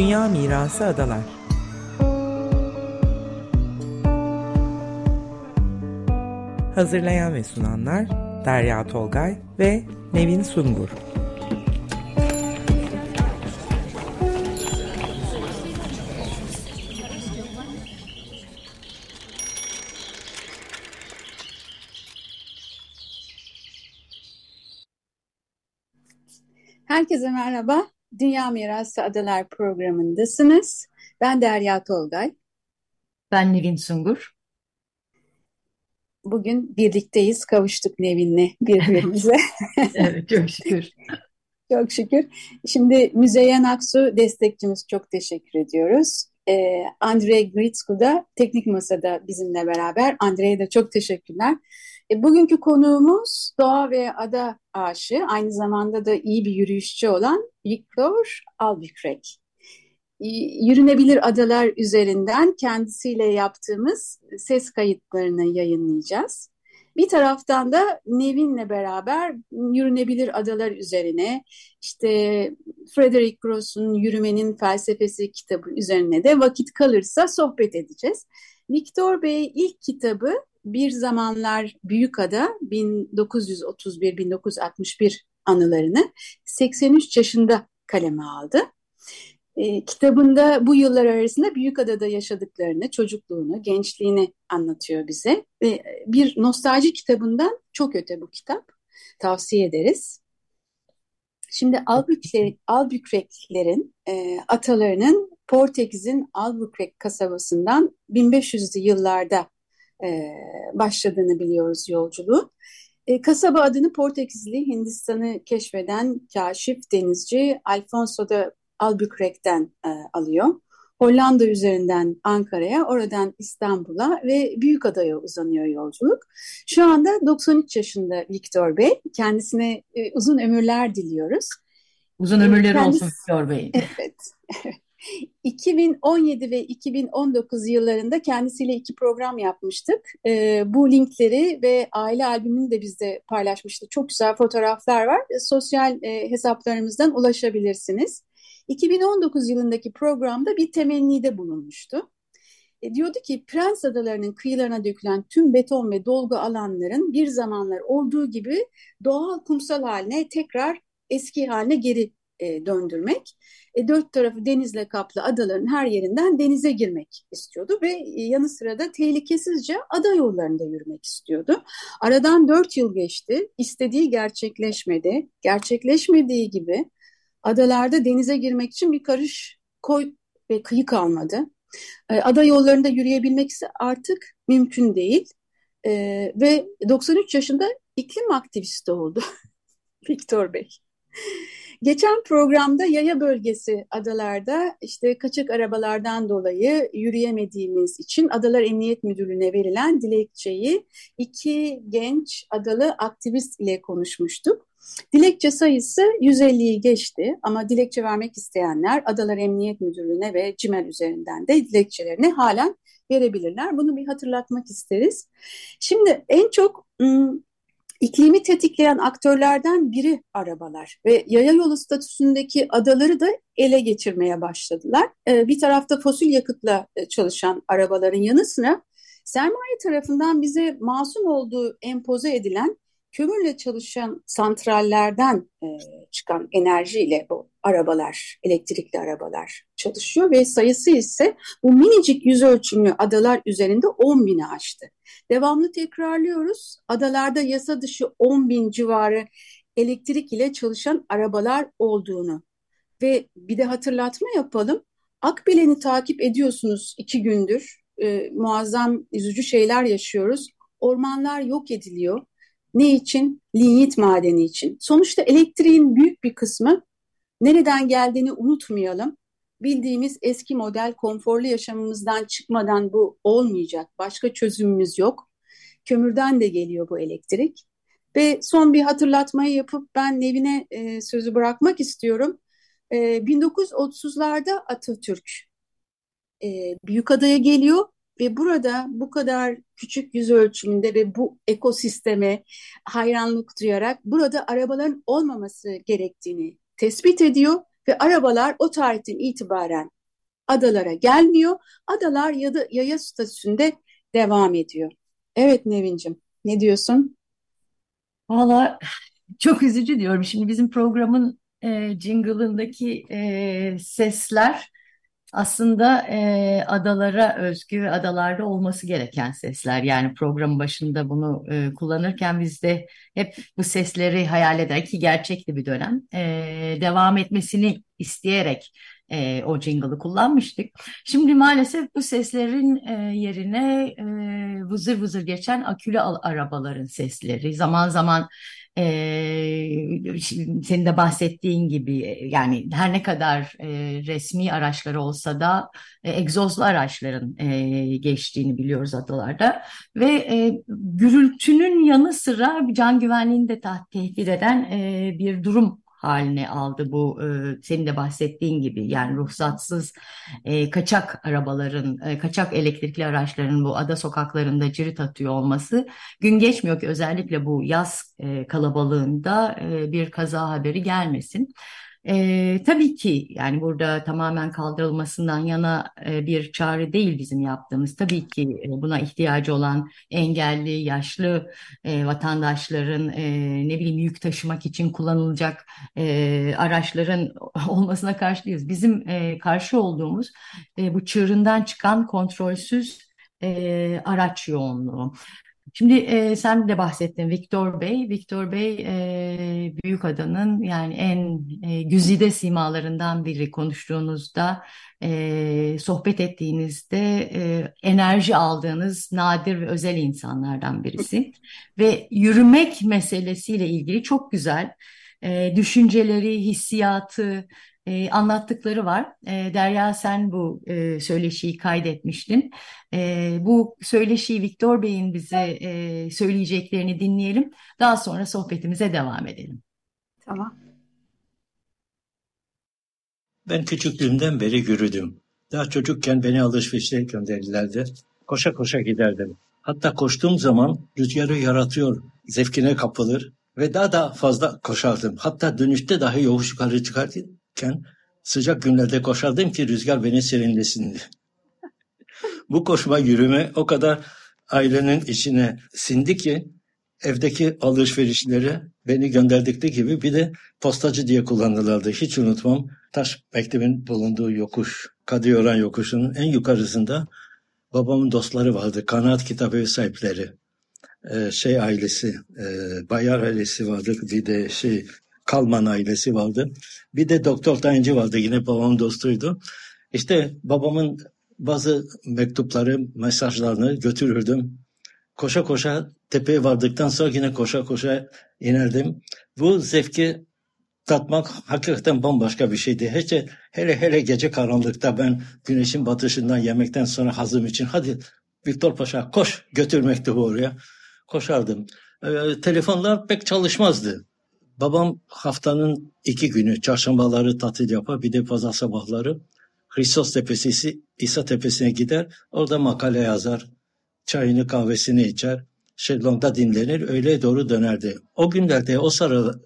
Dünya Mirası Adalar Hazırlayan ve sunanlar Derya Tolgay ve Nevin Sungur Herkese merhaba. Dünya Mirası Adalar programındasınız. Ben Derya Tolgay. Ben Nevin Sungur. Bugün birlikteyiz, kavuştuk Nevin'le birbirimize. evet, çok şükür. çok şükür. Şimdi Müzeyyen Aksu destekçimiz çok teşekkür ediyoruz. Ee, Andrei Gritsku da teknik masada bizimle beraber. Andrei'ye de çok teşekkürler. E, bugünkü konuğumuz doğa ve ada aşığı, aynı zamanda da iyi bir yürüyüşçü olan Viktor Albuquerque. E, yürünebilir adalar üzerinden kendisiyle yaptığımız ses kayıtlarını yayınlayacağız. Bir taraftan da Nevin'le beraber yürünebilir adalar üzerine işte Frederick Gross'un Yürümenin Felsefesi kitabı üzerine de vakit kalırsa sohbet edeceğiz. Viktor Bey ilk kitabı bir zamanlar Büyükada 1931-1961 anılarını 83 yaşında kaleme aldı. E, kitabında bu yıllar arasında Büyükada'da yaşadıklarını, çocukluğunu, gençliğini anlatıyor bize. E, bir nostalji kitabından çok öte bu kitap. Tavsiye ederiz. Şimdi Albuquerque'lerin e, atalarının Portekiz'in Albuquerque kasabasından 1500'lü yıllarda e, başladığını biliyoruz yolculuğu. E, kasaba adını Portekizli Hindistan'ı keşfeden kaşif denizci Alfonso de Albuquerque'den e, alıyor. Hollanda üzerinden Ankara'ya, oradan İstanbul'a ve Büyükada'ya uzanıyor yolculuk. Şu anda 93 yaşında Viktor Bey. Kendisine e, uzun ömürler diliyoruz. Uzun ömürleri Kendisi, olsun Viktor Bey. Evet. 2017 ve 2019 yıllarında kendisiyle iki program yapmıştık. E, bu linkleri ve aile albümünü de bizde paylaşmıştık. Çok güzel fotoğraflar var. E, sosyal e, hesaplarımızdan ulaşabilirsiniz. 2019 yılındaki programda bir temennide bulunmuştu. E, diyordu ki Prens Adaları'nın kıyılarına dökülen tüm beton ve dolgu alanların bir zamanlar olduğu gibi doğal kumsal haline tekrar eski haline geri e, döndürmek. E, dört tarafı denizle kaplı adaların her yerinden denize girmek istiyordu ve e, yanı sıra da tehlikesizce ada yollarında yürümek istiyordu. Aradan dört yıl geçti. İstediği gerçekleşmedi. Gerçekleşmediği gibi adalarda denize girmek için bir karış koy ve kıyı kalmadı. E, ada yollarında yürüyebilmek ise artık mümkün değil. E, ve 93 yaşında iklim aktivisti oldu Viktor Bey. Geçen programda yaya bölgesi adalarda işte kaçak arabalardan dolayı yürüyemediğimiz için Adalar Emniyet Müdürlüğü'ne verilen dilekçeyi iki genç adalı aktivist ile konuşmuştuk. Dilekçe sayısı 150'yi geçti ama dilekçe vermek isteyenler Adalar Emniyet Müdürlüğü'ne ve CİMER üzerinden de dilekçelerini halen verebilirler. Bunu bir hatırlatmak isteriz. Şimdi en çok İklimi tetikleyen aktörlerden biri arabalar ve yaya yolu statüsündeki adaları da ele geçirmeye başladılar. Ee, bir tarafta fosil yakıtla e, çalışan arabaların yanı sıra sermaye tarafından bize masum olduğu empoze edilen kömürle çalışan santrallerden e, çıkan enerjiyle bu arabalar, elektrikli arabalar çalışıyor ve sayısı ise bu minicik yüz ölçümlü adalar üzerinde 10 bini aştı. Devamlı tekrarlıyoruz. Adalarda yasa dışı 10 bin civarı elektrik ile çalışan arabalar olduğunu ve bir de hatırlatma yapalım. Akbilen'i takip ediyorsunuz iki gündür. E, muazzam üzücü şeyler yaşıyoruz. Ormanlar yok ediliyor. Ne için? Linyit madeni için. Sonuçta elektriğin büyük bir kısmı nereden geldiğini unutmayalım. Bildiğimiz eski model konforlu yaşamımızdan çıkmadan bu olmayacak. Başka çözümümüz yok. Kömürden de geliyor bu elektrik. Ve son bir hatırlatmayı yapıp ben Nevin'e e, sözü bırakmak istiyorum. E, 1930'larda Atatürk e, Büyükada'ya geliyor ve burada bu kadar küçük yüz ölçümünde ve bu ekosisteme hayranlık duyarak burada arabaların olmaması gerektiğini tespit ediyor ve arabalar o tarihten itibaren adalara gelmiyor. Adalar yada, yaya statüsünde devam ediyor. Evet Nevin'cim ne diyorsun? Valla çok üzücü diyorum. Şimdi bizim programın e, jingle'ındaki e, sesler aslında e, adalara özgü ve adalarda olması gereken sesler. Yani programın başında bunu e, kullanırken biz de hep bu sesleri hayal ederek ki gerçekti bir dönem e, devam etmesini isteyerek e, o jingle'ı kullanmıştık. Şimdi maalesef bu seslerin e, yerine e, vızır vızır geçen akülü arabaların sesleri zaman zaman e, senin de bahsettiğin gibi yani her ne kadar e, resmi araçları olsa da e, egzozlu araçların e, geçtiğini biliyoruz adalarda ve e, gürültünün yanı sıra can güvenliğini de tehdit eden e, bir durum haline aldı bu e, senin de bahsettiğin gibi yani ruhsatsız e, kaçak arabaların e, kaçak elektrikli araçların bu ada sokaklarında cirit atıyor olması gün geçmiyor ki özellikle bu yaz e, kalabalığında e, bir kaza haberi gelmesin. E, tabii ki yani burada tamamen kaldırılmasından yana e, bir çağrı değil bizim yaptığımız. Tabii ki e, buna ihtiyacı olan engelli, yaşlı e, vatandaşların e, ne bileyim yük taşımak için kullanılacak e, araçların olmasına karşıyız. Bizim e, karşı olduğumuz e, bu çığırından çıkan kontrolsüz e, araç yoğunluğu. Şimdi e, sen de bahsettin Viktor Bey. Viktor Bey e, Büyükada'nın yani en e, güzide simalarından biri konuştuğunuzda, e, sohbet ettiğinizde e, enerji aldığınız nadir ve özel insanlardan birisi. Ve yürümek meselesiyle ilgili çok güzel e, düşünceleri, hissiyatı, e, anlattıkları var. E, Derya sen bu e, söyleşiyi kaydetmiştin. E, bu söyleşiyi Viktor Bey'in bize e, söyleyeceklerini dinleyelim. Daha sonra sohbetimize devam edelim. Tamam. Ben küçüklüğümden beri yürüdüm. Daha çocukken beni alışverişe gönderirlerdi. Koşa koşa giderdim. Hatta koştuğum zaman rüzgarı yaratıyor, zevkine kapılır ve daha da fazla koşardım. Hatta dönüşte dahi yokuş yukarı çıkarken sıcak günlerde koşardım ki rüzgar beni serinlesin. Bu koşma yürüme o kadar ailenin içine sindi ki evdeki alışverişleri beni gönderdikleri gibi bir de postacı diye kullanırlardı. Hiç unutmam. Taş Mektebin bulunduğu yokuş, Kadıyoran yokuşunun en yukarısında babamın dostları vardı. Kanaat kitabı sahipleri. Ee, şey ailesi, e, Bayar ailesi vardı. Bir de şey Kalman ailesi vardı. Bir de Doktor Tayıncı vardı yine babamın dostuydu. İşte babamın bazı mektupları, mesajlarını götürürdüm. Koşa koşa tepeye vardıktan sonra yine koşa koşa inerdim. Bu zevki tatmak hakikaten bambaşka bir şeydi. Hele, hele hele gece karanlıkta ben güneşin batışından yemekten sonra hazım için hadi Viktor Paşa koş götürmekti bu oraya. Koşardım. Ee, telefonlar pek çalışmazdı. Babam haftanın iki günü çarşambaları tatil yapar bir de pazar sabahları Hristos Tepesi İsa Tepesi'ne gider orada makale yazar çayını kahvesini içer şezlongda dinlenir öyle doğru dönerdi. O günlerde o sarı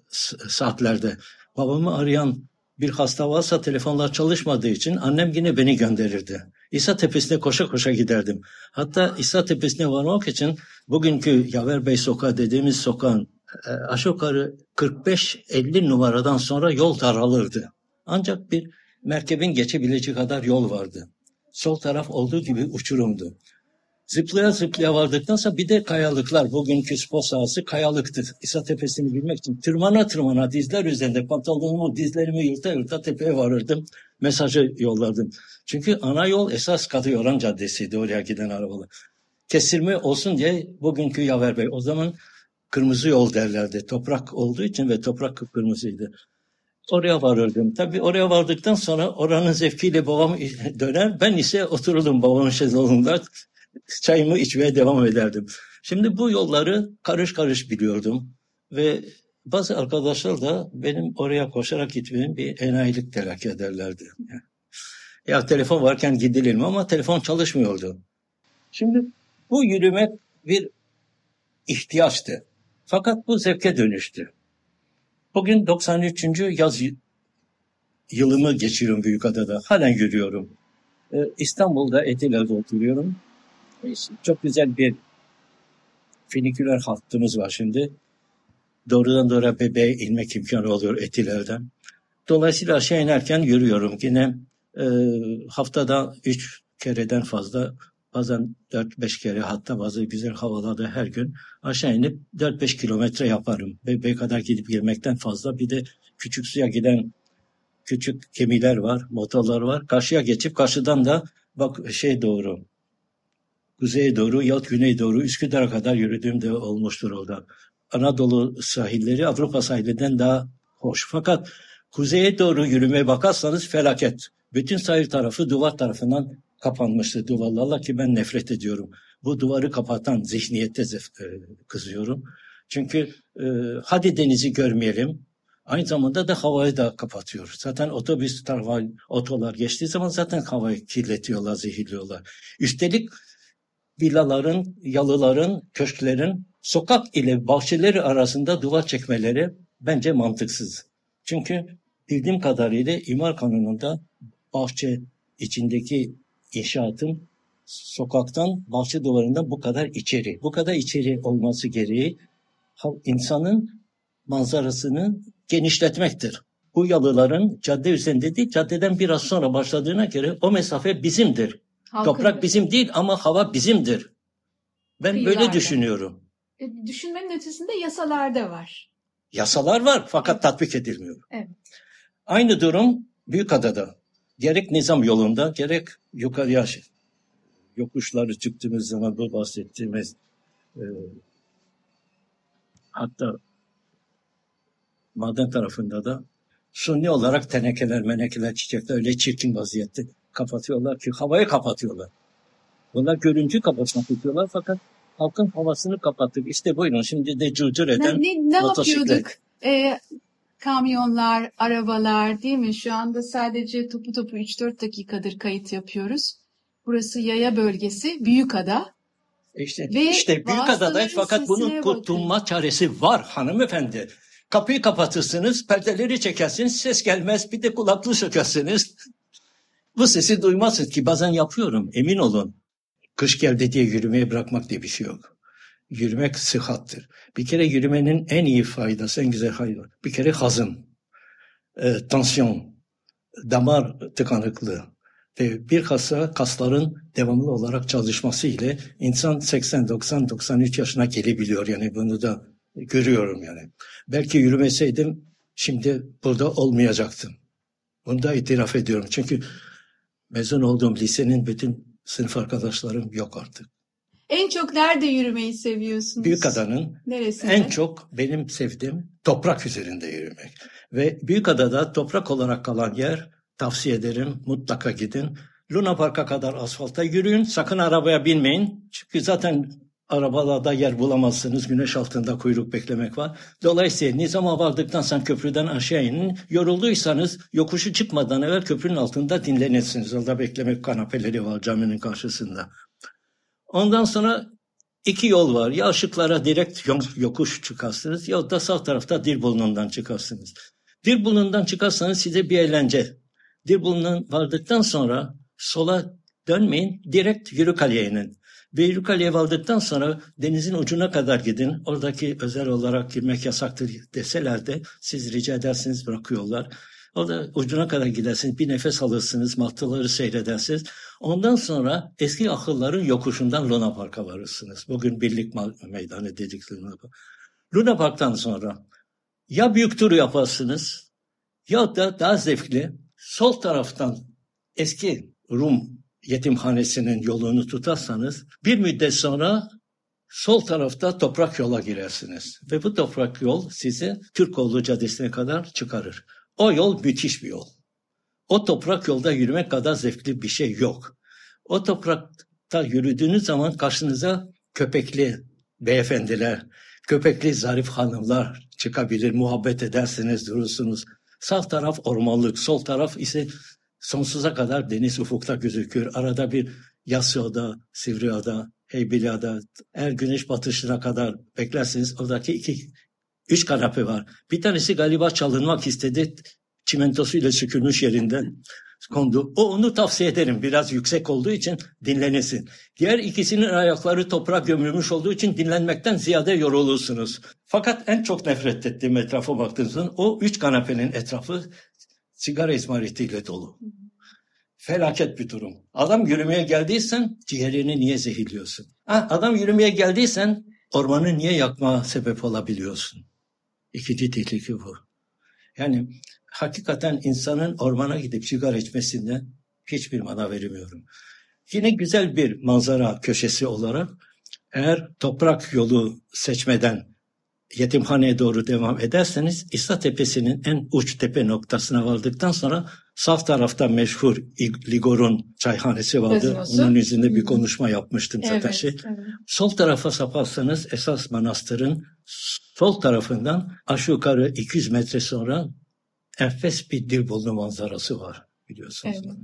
saatlerde babamı arayan bir hasta varsa telefonlar çalışmadığı için annem yine beni gönderirdi. İsa Tepesi'ne koşa koşa giderdim. Hatta İsa Tepesi'ne varmak için bugünkü Yaver Bey Sokağı dediğimiz sokağın aşağı yukarı 45-50 numaradan sonra yol daralırdı. Ancak bir merkebin geçebileceği kadar yol vardı. Sol taraf olduğu gibi uçurumdu. Zıplaya zıplaya vardıktan sonra bir de kayalıklar. Bugünkü spor sahası kayalıktı. İsa Tepesi'ni bilmek için tırmana tırmana dizler üzerinde pantolonumu dizlerimi yırta yırta tepeye varırdım. Mesajı yollardım. Çünkü ana yol esas Kadıyoran Caddesi'ydi oraya giden arabalar. Kesirme olsun diye bugünkü Yaver Bey o zaman kırmızı yol derlerdi. Toprak olduğu için ve toprak kıpkırmızıydı. Oraya varırdım. Tabii oraya vardıktan sonra oranın zevkiyle babam döner. Ben ise otururdum babamın şezlongunda. Çayımı içmeye devam ederdim. Şimdi bu yolları karış karış biliyordum. Ve bazı arkadaşlar da benim oraya koşarak gitmem bir enayilik telakki ederlerdi. Ya telefon varken gidilir mi ama telefon çalışmıyordu. Şimdi bu yürümek bir ihtiyaçtı. Fakat bu zevke dönüştü. Bugün 93. yaz yılımı geçiriyorum Büyükada'da. Halen yürüyorum. Ee, İstanbul'da Etiler'de oturuyorum. Çok güzel bir finiküler hattımız var şimdi. Doğrudan doğru bebeğe inmek imkanı oluyor Etiler'den. Dolayısıyla aşağı inerken yürüyorum. Yine e, haftada üç kereden fazla bazen 4-5 kere hatta bazı güzel havalarda her gün aşağı inip 4-5 kilometre yaparım. Bebeğe kadar gidip gelmekten fazla bir de küçük suya giden küçük gemiler var, motorlar var. Karşıya geçip karşıdan da bak şey doğru, kuzeye doğru yahut güney doğru Üsküdar'a kadar yürüdüğüm de olmuştur orada. Anadolu sahilleri Avrupa sahilinden daha hoş. Fakat kuzeye doğru yürümeye bakarsanız felaket. Bütün sahil tarafı duvar tarafından kapanmıştı duvarlarla ki ben nefret ediyorum. Bu duvarı kapatan zihniyette e, kızıyorum. Çünkü e, hadi denizi görmeyelim, Aynı zamanda da havayı da kapatıyor. Zaten otobüs tarafa, otolar geçtiği zaman zaten havayı kirletiyorlar, zehirliyorlar. Üstelik villaların, yalıların, köşklerin sokak ile bahçeleri arasında duvar çekmeleri bence mantıksız. Çünkü bildiğim kadarıyla imar kanununda bahçe içindeki inşaatın sokaktan bahçe duvarından bu kadar içeri, bu kadar içeri olması gereği insanın manzarasını genişletmektir. Bu yalıların cadde üzerinde değil, caddeden biraz sonra başladığına göre o mesafe bizimdir. Halkın Toprak bizim değil ama hava bizimdir. Ben Kıyılarda. böyle düşünüyorum. E, düşünmenin ötesinde yasalar da var. Yasalar var fakat tatbik edilmiyor. Evet. Aynı durum Büyükada'da. Gerek nizam yolunda gerek yukarıya yokuşları çıktığımız zaman bu bahsettiğimiz e, hatta maden tarafında da suni olarak tenekeler, menekeler, çiçekler öyle çirkin vaziyette kapatıyorlar ki havayı kapatıyorlar. Bunlar görüntü kapatmak istiyorlar fakat halkın havasını kapattık. İşte buyurun şimdi de cırcır eden ne, ne, ne yapıyorduk? Ee, kamyonlar, arabalar değil mi? Şu anda sadece topu topu 3-4 dakikadır kayıt yapıyoruz. Burası yaya bölgesi, Büyükada. İşte, Ve işte Büyükada'da fakat bunun kurtulma çaresi var hanımefendi. Kapıyı kapatırsınız, perdeleri çekersiniz, ses gelmez, bir de kulaklığı sökersiniz. Bu sesi duymazsınız ki bazen yapıyorum, emin olun. Kış geldi diye yürümeye bırakmak diye bir şey yok. Yürümek sıhhattır. Bir kere yürümenin en iyi faydası, en güzel faydası. Bir kere hazım, e, tansiyon, damar tıkanıklığı ve bir kasa kasların devamlı olarak çalışması ile insan 80, 90, 93 yaşına gelebiliyor. Yani bunu da görüyorum yani. Belki yürümeseydim şimdi burada olmayacaktım. Bunu da itiraf ediyorum. Çünkü mezun olduğum lisenin bütün sınıf arkadaşlarım yok artık. En çok nerede yürümeyi seviyorsunuz? Büyükada'nın Neresinde? en çok benim sevdiğim toprak üzerinde yürümek. Ve Büyükada'da toprak olarak kalan yer tavsiye ederim mutlaka gidin. Luna Park'a kadar asfalta yürüyün. Sakın arabaya binmeyin. Çünkü zaten arabalarda yer bulamazsınız. Güneş altında kuyruk beklemek var. Dolayısıyla nizama vardıktan sonra köprüden aşağı inin. Yorulduysanız yokuşu çıkmadan evvel köprünün altında dinlenirsiniz. Orada beklemek kanapeleri var caminin karşısında. Ondan sonra iki yol var. Ya ışıklara direkt yokuş çıkarsınız ya da sağ tarafta Dirbulu'ndan çıkarsınız. Dirbulu'ndan çıkarsanız size bir eğlence. Dirbulu'ndan vardıktan sonra sola dönmeyin, direkt Yürükale'ye inin. Beyrukale'ye vardıktan sonra denizin ucuna kadar gidin. Oradaki özel olarak girmek yasaktır deseler de siz rica edersiniz bırakıyorlar. Orada ucuna kadar gidersiniz, bir nefes alırsınız, mahtıları seyredersiniz. Ondan sonra eski akılların yokuşundan Luna Park'a varırsınız. Bugün Birlik Meydanı dedikleri Luna Park. Luna Park'tan sonra ya büyük turu yaparsınız ya da daha zevkli sol taraftan eski Rum yetimhanesinin yolunu tutarsanız bir müddet sonra sol tarafta toprak yola girersiniz. Ve bu toprak yol sizi Türkoğlu Caddesi'ne kadar çıkarır. O yol müthiş bir yol. O toprak yolda yürümek kadar zevkli bir şey yok. O toprakta yürüdüğünüz zaman karşınıza köpekli beyefendiler, köpekli zarif hanımlar çıkabilir, muhabbet edersiniz, durursunuz. Sağ taraf ormanlık, sol taraf ise sonsuza kadar deniz ufukta gözükür. Arada bir Yasya'da, Sivriada, Heybeliada, her güneş batışına kadar beklersiniz. Oradaki iki, üç kanape var. Bir tanesi galiba çalınmak istedi. çimentosuyla sükülmüş yerinden kondu. O onu tavsiye ederim. Biraz yüksek olduğu için dinlenirsin. Diğer ikisinin ayakları toprak gömülmüş olduğu için dinlenmekten ziyade yorulursunuz. Fakat en çok nefret ettiğim etrafa baktığınızda o üç kanepenin etrafı sigara izmaritiyle dolu. Felaket bir durum. Adam yürümeye geldiysen ciğerini niye zehirliyorsun? Ha, adam yürümeye geldiysen ormanı niye yakma sebep olabiliyorsun? İkinci tehlike bu. Yani hakikaten insanın ormana gidip sigara içmesinden hiçbir mana veremiyorum. Yine güzel bir manzara köşesi olarak eğer toprak yolu seçmeden yetimhaneye doğru devam ederseniz İsa Tepesi'nin en uç tepe noktasına vardıktan sonra sağ tarafta meşhur Ligor'un çayhanesi vardı. Gazinosu. Onun yüzünde bir konuşma yapmıştım zaten evet, şey. Evet. Sol tarafa saparsanız esas manastırın sol tarafından aşağı yukarı 200 metre sonra enfes bir Dilbollu manzarası var biliyorsunuz. Evet.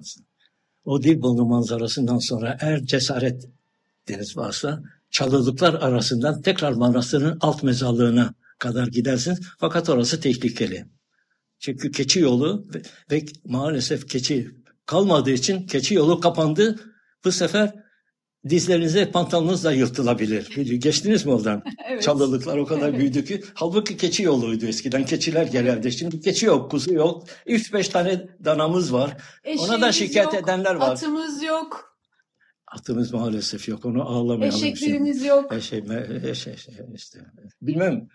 O Dilbollu manzarasından sonra eğer cesaret deniz varsa çalılıklar arasından tekrar manastırın alt mezarlığına kadar gidersiniz. Fakat orası tehlikeli. Çünkü keçi yolu ve, ve maalesef keçi kalmadığı için keçi yolu kapandı. Bu sefer dizlerinize pantolonunuz da yırtılabilir. Geçtiniz mi oradan? evet. Çalılıklar o kadar büyüdü ki. Halbuki keçi yoluydu eskiden. Keçiler gelirdi. Şimdi keçi yok, kuzu yok. 3-5 tane danamız var. Eşeğimiz Ona da şikayet yok, edenler var. Atımız yok. Atımız maalesef yok. Onu ağlamayalım. Eşeklerimiz şimdi. yok. Eşek, eşek, işte. Bilmem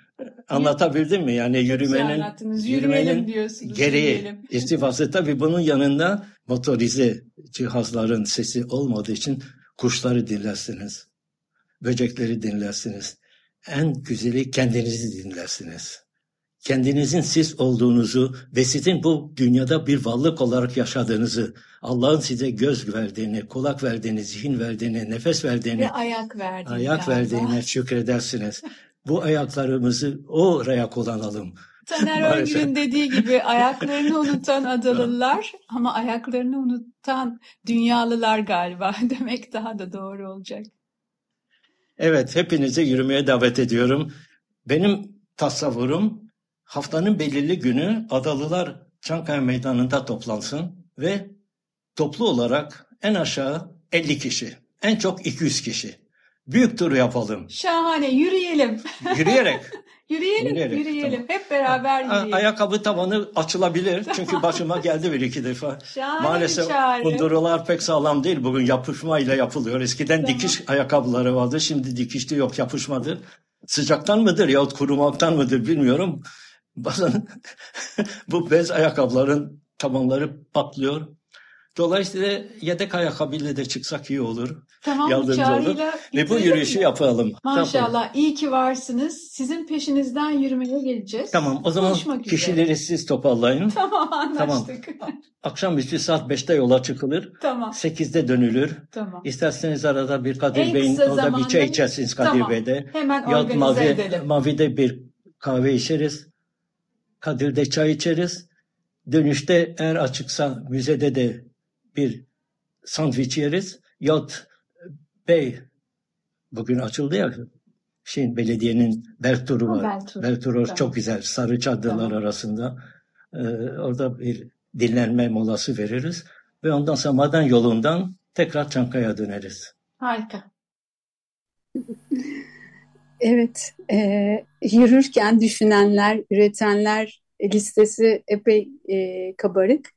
anlatabildim mi? Yani yürümenin yürümenin gereği istifası tabii bunun yanında motorize cihazların sesi olmadığı için kuşları dinlersiniz. Böcekleri dinlersiniz. En güzeli kendinizi dinlersiniz kendinizin siz olduğunuzu ve sizin bu dünyada bir varlık olarak yaşadığınızı, Allah'ın size göz verdiğini, kulak verdiğini, zihin verdiğini, nefes verdiğini, ve ayak verdiğini, ayak verdiğine şükredersiniz. bu ayaklarımızı oraya kullanalım. Taner Öngür'ün dediği gibi ayaklarını unutan Adalılar ama ayaklarını unutan dünyalılar galiba demek daha da doğru olacak. Evet, hepinizi yürümeye davet ediyorum. Benim tasavvurum haftanın belirli günü adalılar Çankaya Meydanı'nda toplansın ve toplu olarak en aşağı 50 kişi, en çok 200 kişi. Büyük tur yapalım. Şahane, yürüyelim. Yürüyerek. yürüyelim, yürüyelim. yürüyelim. Tamam. Hep beraber yürüyelim. Ayakkabı tabanı açılabilir. Çünkü başıma geldi bir iki defa. Şahane Maalesef kundurular pek sağlam değil. Bugün yapışma ile yapılıyor. Eskiden tamam. dikiş ayakkabıları vardı. Şimdi dikişli yok, yapışmadı. Sıcaktan mıdır yahut kurumaktan mıdır bilmiyorum. Bazen bu bez ayakkabıların tabanları patlıyor. Dolayısıyla yedek ayakkabıyla de çıksak iyi olur. Tamam Yardımcı olur. Ve bu yürüyüşü mi? yapalım. Maşallah tamam. iyi ki varsınız. Sizin peşinizden yürümeye geleceğiz. Tamam o zaman kişileri üzere. siz toparlayın. Tamam anlaştık. Tamam. Akşamüstü saat 5'te yola çıkılır. Tamam. 8'de dönülür. Tamam. İsterseniz arada bir Kadir Bey'in orada bir çay içersiniz Kadir tamam. Bey'de. Hemen organize mavi, edelim. Mavi'de bir kahve içeriz. Kadir'de çay içeriz. Dönüşte eğer açıksa müzede de bir sandviç yeriz. Yahut Bey bugün açıldı ya şeyin belediyenin Berturu var. Bertur. Berturu tamam. çok güzel. Sarı çadırlar tamam. arasında. Ee, orada bir dinlenme molası veririz. Ve ondan sonra maden yolundan tekrar Çankaya döneriz. Harika. Evet, e, yürürken düşünenler, üretenler listesi epey e, kabarık.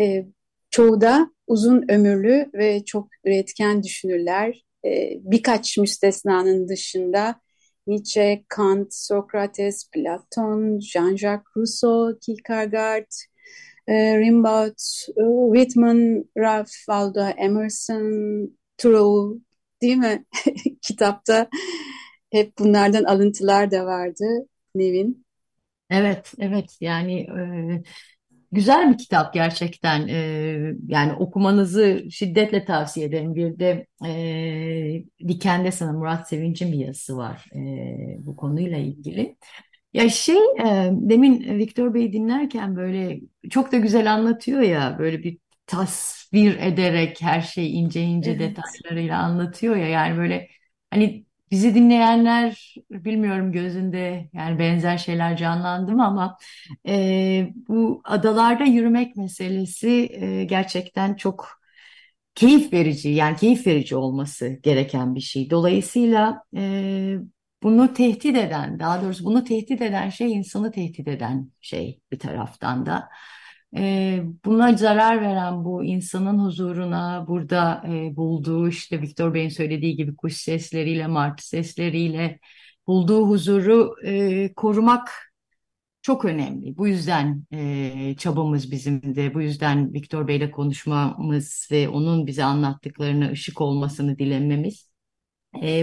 E, çoğu da uzun ömürlü ve çok üretken düşünürler. E, birkaç müstesnanın dışında Nietzsche, Kant, Sokrates, Platon, Jean-Jacques Rousseau, Kierkegaard, e, Rimbaud, e, Whitman, Ralph Waldo Emerson, Thoreau değil mi? Kitapta hep bunlardan alıntılar da vardı Nevin. Evet, evet yani e, güzel bir kitap gerçekten. E, yani okumanızı şiddetle tavsiye ederim. Bir de e, Diken'de sana Murat Sevinç'in bir yazısı var e, bu konuyla ilgili. Ya şey e, demin Viktor Bey dinlerken böyle çok da güzel anlatıyor ya böyle bir tasvir ederek her şeyi ince ince evet. detaylarıyla anlatıyor ya yani böyle hani bizi dinleyenler bilmiyorum gözünde yani benzer şeyler canlandı mı ama e, bu adalarda yürümek meselesi e, gerçekten çok keyif verici yani keyif verici olması gereken bir şey. Dolayısıyla e, bunu tehdit eden daha doğrusu bunu tehdit eden şey insanı tehdit eden şey bir taraftan da. E, buna zarar veren bu insanın huzuruna burada e, bulduğu işte Viktor Bey'in söylediği gibi kuş sesleriyle, martı sesleriyle bulduğu huzuru e, korumak çok önemli. Bu yüzden e, çabamız bizim de, bu yüzden Viktor Bey'le konuşmamız ve onun bize anlattıklarına ışık olmasını dilememiz.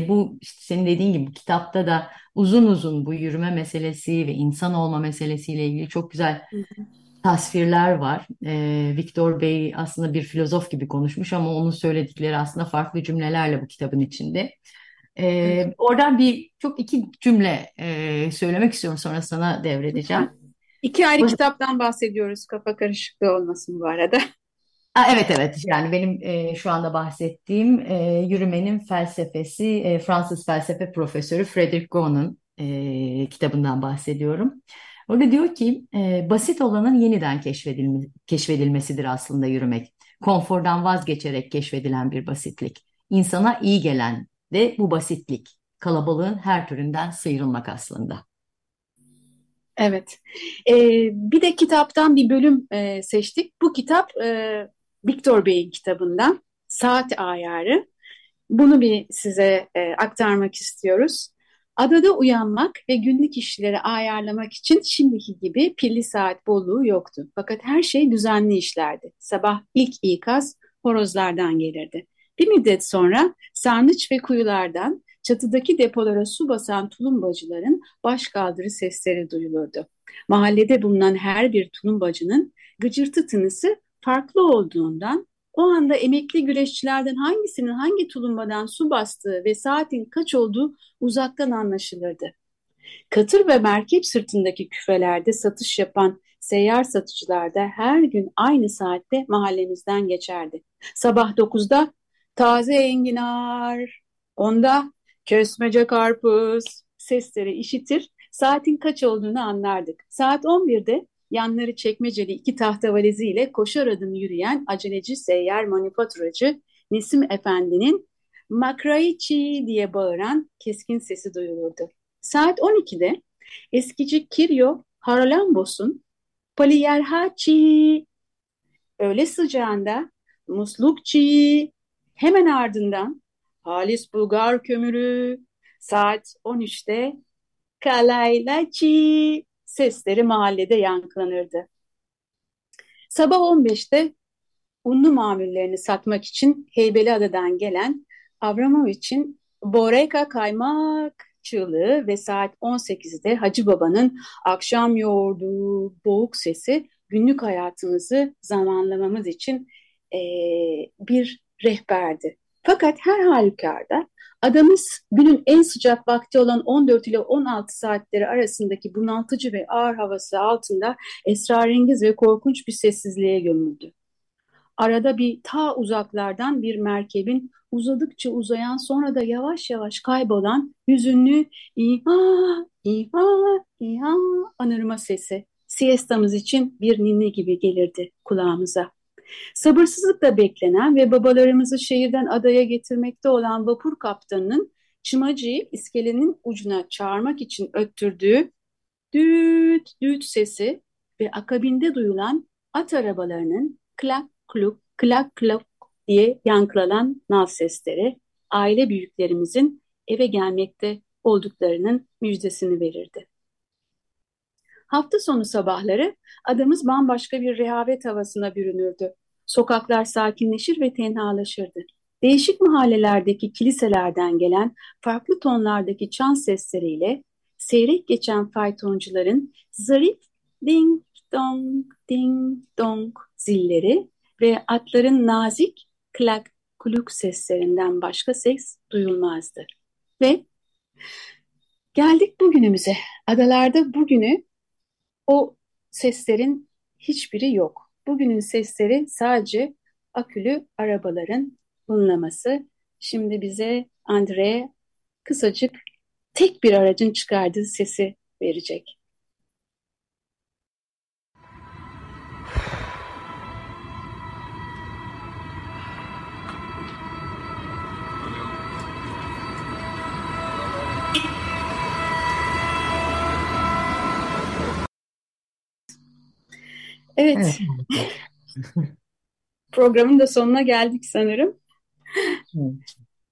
Bu işte senin dediğin gibi kitapta da uzun uzun bu yürüme meselesi ve insan olma meselesiyle ilgili çok güzel tasvirler var. E, Victor Bey aslında bir filozof gibi konuşmuş ama onun söyledikleri aslında farklı cümlelerle bu kitabın içinde. E, oradan bir çok iki cümle e, söylemek istiyorum sonra sana devredeceğim. İki ayrı kitaptan bahsediyoruz kafa karışıklığı olmasın bu arada. Aa, evet evet yani benim e, şu anda bahsettiğim e, Yürümenin Felsefesi e, Fransız felsefe profesörü Frederick Gon'un e, kitabından bahsediyorum. Orada diyor ki e, basit olanın yeniden keşfedilme, keşfedilmesidir aslında yürümek. Konfordan vazgeçerek keşfedilen bir basitlik. İnsana iyi gelen de bu basitlik. Kalabalığın her türünden sıyrılmak aslında. Evet. Ee, bir de kitaptan bir bölüm e, seçtik. Bu kitap e, Victor Bey'in kitabından Saat Ayarı. Bunu bir size e, aktarmak istiyoruz. Adada uyanmak ve günlük işleri ayarlamak için şimdiki gibi pilli saat bolluğu yoktu. Fakat her şey düzenli işlerdi. Sabah ilk ikaz horozlardan gelirdi. Bir müddet sonra sarnıç ve kuyulardan çatıdaki depolara su basan tulumbacıların baş kaldırı sesleri duyulurdu. Mahallede bulunan her bir tulumbacının gıcırtı tınısı farklı olduğundan o anda emekli güreşçilerden hangisinin hangi tulumbadan su bastığı ve saatin kaç olduğu uzaktan anlaşılırdı. Katır ve merkep sırtındaki küfelerde satış yapan seyyar satıcılar da her gün aynı saatte mahallemizden geçerdi. Sabah 9'da taze enginar, onda kösmece karpuz sesleri işitir, saatin kaç olduğunu anlardık. Saat 11'de yanları çekmeceli iki tahta valiziyle koşar adım yürüyen aceleci seyyar manifaturacı Nesim Efendi'nin makraiçi diye bağıran keskin sesi duyulurdu. Saat 12'de eskici Kiryo Haralambos'un Paliyerhaçi öğle sıcağında muslukçi hemen ardından Halis Bulgar kömürü saat 13'te Kalaylaçi sesleri mahallede yankılanırdı. Sabah 15'te unlu mamullerini satmak için Heybeliada'dan gelen Abramovich'in Boreka kaymak çığlığı ve saat 18'de Hacı Baba'nın akşam yoğurduğu boğuk sesi günlük hayatımızı zamanlamamız için e, bir rehberdi. Fakat her halükarda adamız günün en sıcak vakti olan 14 ile 16 saatleri arasındaki bunaltıcı ve ağır havası altında esrarengiz ve korkunç bir sessizliğe gömüldü. Arada bir ta uzaklardan bir merkebin uzadıkça uzayan sonra da yavaş yavaş kaybolan hüzünlü iha iha iha anırma sesi siestamız için bir ninni gibi gelirdi kulağımıza. Sabırsızlıkla beklenen ve babalarımızı şehirden adaya getirmekte olan vapur kaptanının çımacıyı iskelenin ucuna çağırmak için öttürdüğü düt düt sesi ve akabinde duyulan at arabalarının klak kluk klak klak diye yankılanan nal sesleri aile büyüklerimizin eve gelmekte olduklarının müjdesini verirdi. Hafta sonu sabahları adamız bambaşka bir rehavet havasına bürünürdü. Sokaklar sakinleşir ve tenhalaşırdı. Değişik mahallelerdeki kiliselerden gelen farklı tonlardaki çan sesleriyle seyrek geçen faytoncuların zarif ding dong ding dong zilleri ve atların nazik klak kuluk seslerinden başka ses duyulmazdı. Ve geldik bugünümüze. Adalarda bugünü o seslerin hiçbiri yok. Bugünün sesleri sadece akülü arabaların hınlaması. Şimdi bize Andre kısacık tek bir aracın çıkardığı sesi verecek. Evet. Programın da sonuna geldik sanırım.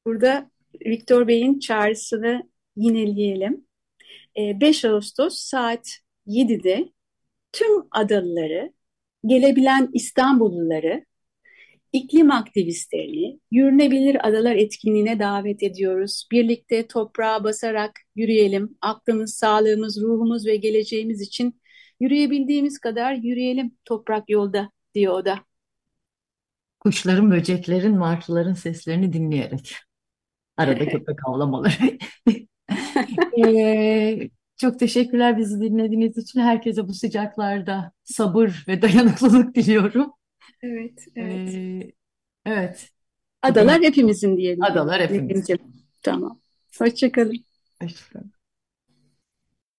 Burada Viktor Bey'in çağrısını yineleyelim. 5 ee, Ağustos saat 7'de tüm adalıları, gelebilen İstanbulluları, iklim aktivistlerini Yürünebilir Adalar etkinliğine davet ediyoruz. Birlikte toprağa basarak yürüyelim. Aklımız, sağlığımız, ruhumuz ve geleceğimiz için Yürüyebildiğimiz kadar yürüyelim toprak yolda diyor o da. Kuşların, böceklerin, martıların seslerini dinleyerek. Arada köpek avlamaları. ee, çok teşekkürler bizi dinlediğiniz için. Herkese bu sıcaklarda sabır ve dayanıklılık diliyorum. Evet, evet. Ee, evet. Adalar hepimizin diyelim. Adalar hepimizin. Tamam. Hoşçakalın. Hoşçakalın.